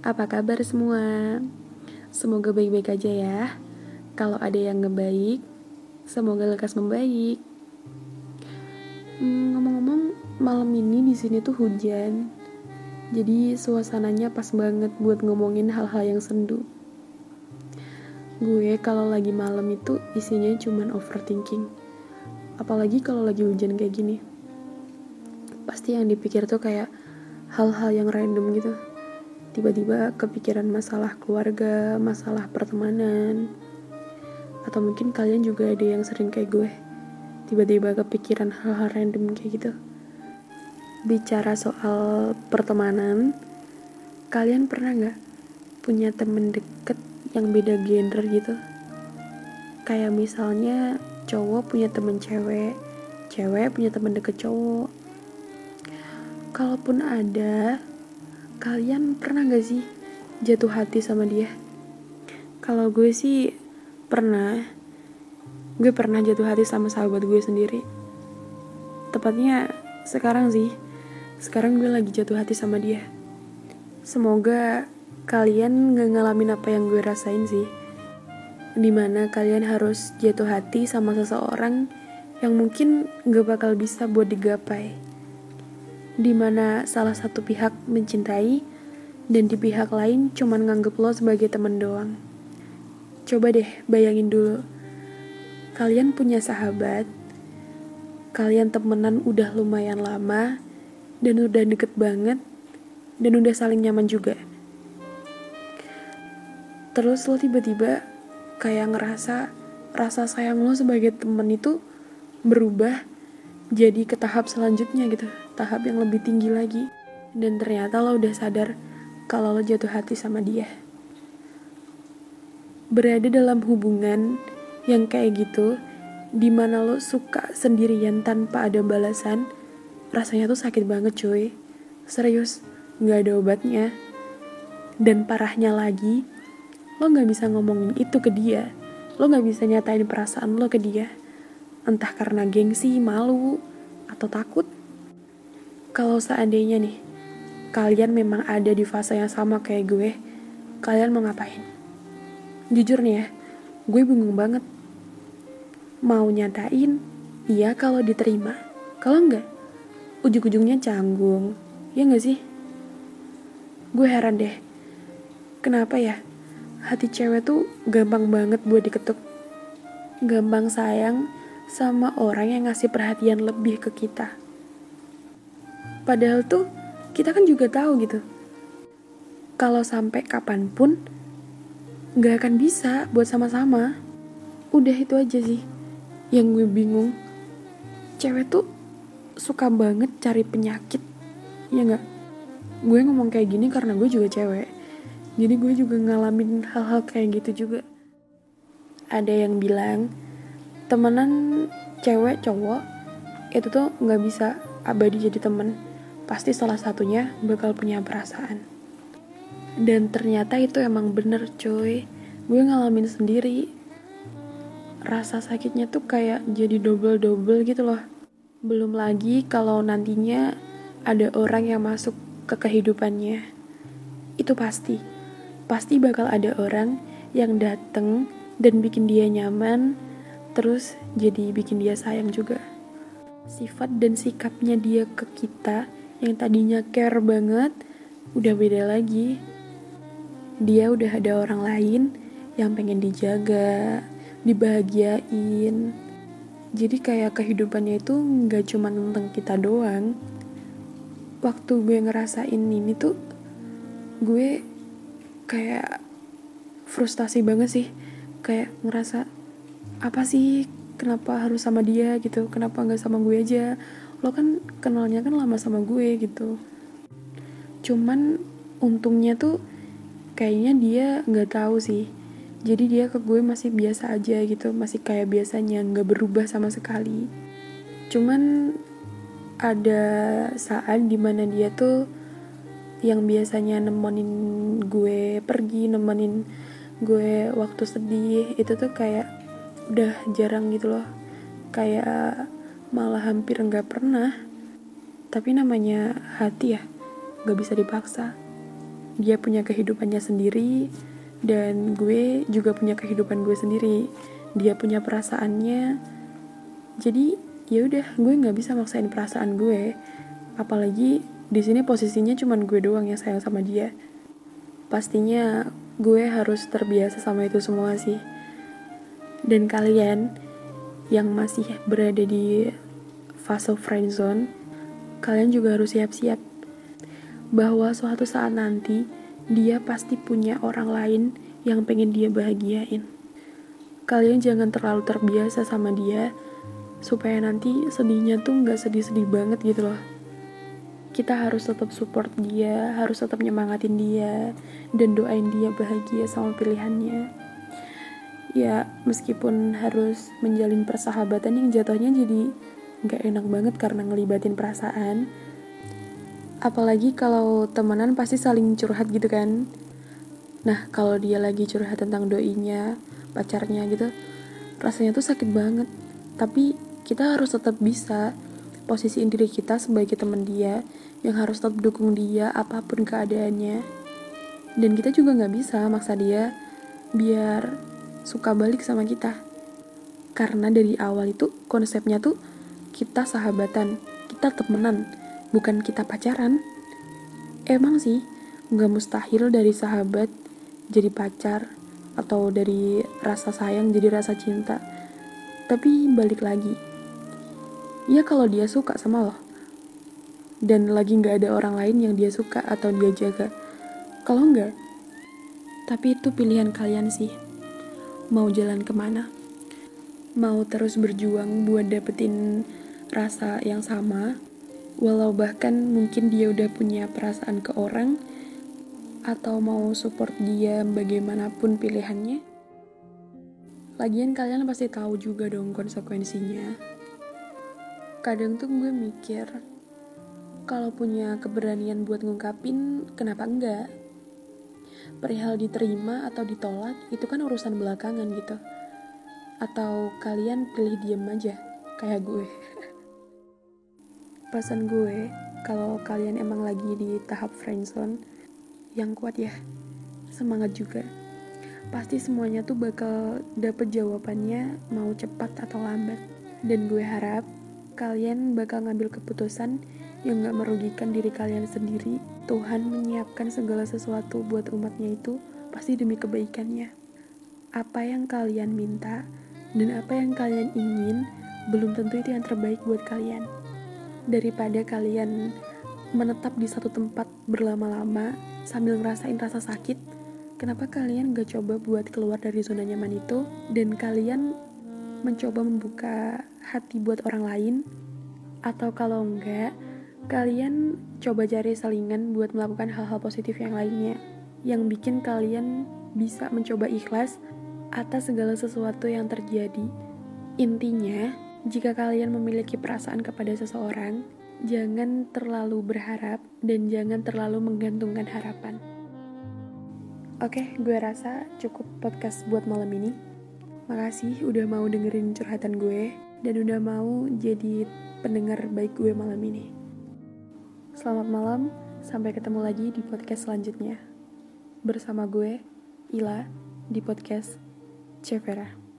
Apa kabar semua? Semoga baik-baik aja ya. Kalau ada yang ngebaik, semoga lekas membaik. Hmm, ngomong-ngomong, malam ini di sini tuh hujan. Jadi suasananya pas banget buat ngomongin hal-hal yang sendu. Gue kalau lagi malam itu isinya cuman overthinking. Apalagi kalau lagi hujan kayak gini. Pasti yang dipikir tuh kayak hal-hal yang random gitu tiba-tiba kepikiran masalah keluarga, masalah pertemanan, atau mungkin kalian juga ada yang sering kayak gue, tiba-tiba kepikiran hal-hal random kayak gitu. Bicara soal pertemanan, kalian pernah nggak punya temen deket yang beda gender gitu? Kayak misalnya cowok punya temen cewek, cewek punya temen deket cowok. Kalaupun ada, Kalian pernah gak sih jatuh hati sama dia? Kalau gue sih pernah. Gue pernah jatuh hati sama sahabat gue sendiri. Tepatnya sekarang sih. Sekarang gue lagi jatuh hati sama dia. Semoga kalian gak ngalamin apa yang gue rasain sih. Di mana kalian harus jatuh hati sama seseorang yang mungkin gak bakal bisa buat digapai di mana salah satu pihak mencintai dan di pihak lain cuma nganggep lo sebagai temen doang. Coba deh bayangin dulu, kalian punya sahabat, kalian temenan udah lumayan lama, dan udah deket banget, dan udah saling nyaman juga. Terus lo tiba-tiba kayak ngerasa rasa sayang lo sebagai temen itu berubah jadi ke tahap selanjutnya gitu tahap yang lebih tinggi lagi. Dan ternyata lo udah sadar kalau lo jatuh hati sama dia. Berada dalam hubungan yang kayak gitu di mana lo suka sendirian tanpa ada balasan rasanya tuh sakit banget cuy. Serius nggak ada obatnya. Dan parahnya lagi lo nggak bisa ngomongin itu ke dia. Lo nggak bisa nyatain perasaan lo ke dia. Entah karena gengsi, malu, atau takut. Kalau seandainya nih, kalian memang ada di fase yang sama kayak gue, kalian mau ngapain? Jujur nih ya, gue bingung banget. Mau nyatain, iya kalau diterima. Kalau enggak, ujung-ujungnya canggung. Ya enggak sih? Gue heran deh, kenapa ya hati cewek tuh gampang banget buat diketuk. Gampang sayang, sama orang yang ngasih perhatian lebih ke kita. Padahal tuh kita kan juga tahu gitu. Kalau sampai kapan pun nggak akan bisa buat sama-sama. Udah itu aja sih yang gue bingung. Cewek tuh suka banget cari penyakit. Ya nggak? Gue ngomong kayak gini karena gue juga cewek. Jadi gue juga ngalamin hal-hal kayak gitu juga. Ada yang bilang, temenan cewek cowok itu tuh nggak bisa abadi jadi temen pasti salah satunya bakal punya perasaan. Dan ternyata itu emang bener cuy. Gue ngalamin sendiri. Rasa sakitnya tuh kayak jadi double-double gitu loh. Belum lagi kalau nantinya ada orang yang masuk ke kehidupannya. Itu pasti. Pasti bakal ada orang yang dateng dan bikin dia nyaman terus jadi bikin dia sayang juga. Sifat dan sikapnya dia ke kita yang tadinya care banget udah beda lagi. Dia udah ada orang lain yang pengen dijaga dibahagiain. Jadi kayak kehidupannya itu nggak cuma tentang kita doang. Waktu gue ngerasain ini tuh gue kayak frustasi banget sih. Kayak ngerasa apa sih? Kenapa harus sama dia gitu? Kenapa nggak sama gue aja lo kan kenalnya kan lama sama gue gitu. Cuman untungnya tuh kayaknya dia nggak tahu sih. Jadi dia ke gue masih biasa aja gitu masih kayak biasanya nggak berubah sama sekali. Cuman ada saat di mana dia tuh yang biasanya nemenin gue pergi nemenin gue waktu sedih itu tuh kayak udah jarang gitu loh. Kayak malah hampir nggak pernah. Tapi namanya hati ya nggak bisa dipaksa. Dia punya kehidupannya sendiri dan gue juga punya kehidupan gue sendiri. Dia punya perasaannya. Jadi ya udah gue nggak bisa maksain perasaan gue. Apalagi di sini posisinya cuma gue doang yang sayang sama dia. Pastinya gue harus terbiasa sama itu semua sih. Dan kalian yang masih berada di fase friendzone kalian juga harus siap-siap bahwa suatu saat nanti dia pasti punya orang lain yang pengen dia bahagiain. Kalian jangan terlalu terbiasa sama dia, supaya nanti sedihnya tuh nggak sedih-sedih banget gitu loh. Kita harus tetap support dia, harus tetap nyemangatin dia, dan doain dia bahagia sama pilihannya. Ya, meskipun harus menjalin persahabatan yang jatuhnya jadi nggak enak banget karena ngelibatin perasaan, apalagi kalau temenan pasti saling curhat gitu kan. Nah kalau dia lagi curhat tentang doinya pacarnya gitu rasanya tuh sakit banget. Tapi kita harus tetap bisa posisiin diri kita sebagai teman dia yang harus tetap dukung dia apa pun keadaannya. Dan kita juga nggak bisa maksa dia biar suka balik sama kita karena dari awal itu konsepnya tuh kita sahabatan kita temenan bukan kita pacaran. Emang sih, nggak mustahil dari sahabat jadi pacar atau dari rasa sayang jadi rasa cinta. Tapi balik lagi, ya kalau dia suka sama lo, dan lagi nggak ada orang lain yang dia suka atau dia jaga. Kalau nggak, tapi itu pilihan kalian sih. Mau jalan ke mana? Mau terus berjuang buat dapetin rasa yang sama walau bahkan mungkin dia udah punya perasaan ke orang atau mau support dia bagaimanapun pilihannya. Lagian kalian pasti tahu juga dong konsekuensinya. Kadang tuh gue mikir kalau punya keberanian buat ngungkapin kenapa enggak perihal diterima atau ditolak itu kan urusan belakangan gitu. Atau kalian pilih diem aja kayak gue. Pesan gue kalau kalian emang lagi di tahap friendzone yang kuat ya semangat juga. Pasti semuanya tuh bakal dapet jawabannya mau cepat atau lambat. Dan gue harap kalian bakal ngambil keputusan yang gak merugikan diri kalian sendiri Tuhan menyiapkan segala sesuatu buat umatnya itu pasti demi kebaikannya. Apa yang kalian minta dan apa yang kalian ingin belum tentu itu yang terbaik buat kalian. Daripada kalian menetap di satu tempat berlama-lama sambil ngerasain rasa sakit kenapa kalian gak coba buat keluar dari zona nyaman itu? Dan kalian mencoba membuka hati buat orang lain? Atau kalau enggak kalian coba cari salingan buat melakukan hal-hal positif yang lainnya yang bikin kalian bisa mencoba ikhlas atas segala sesuatu yang terjadi intinya jika kalian memiliki perasaan kepada seseorang, jangan terlalu berharap dan jangan terlalu menggantungkan harapan. Oke, gue rasa cukup podcast buat malam ini. Makasih udah mau dengerin curhatan gue dan udah mau jadi pendengar baik gue malam ini. Selamat malam, sampai ketemu lagi di podcast selanjutnya. Bersama gue, Ila, di podcast Cevera.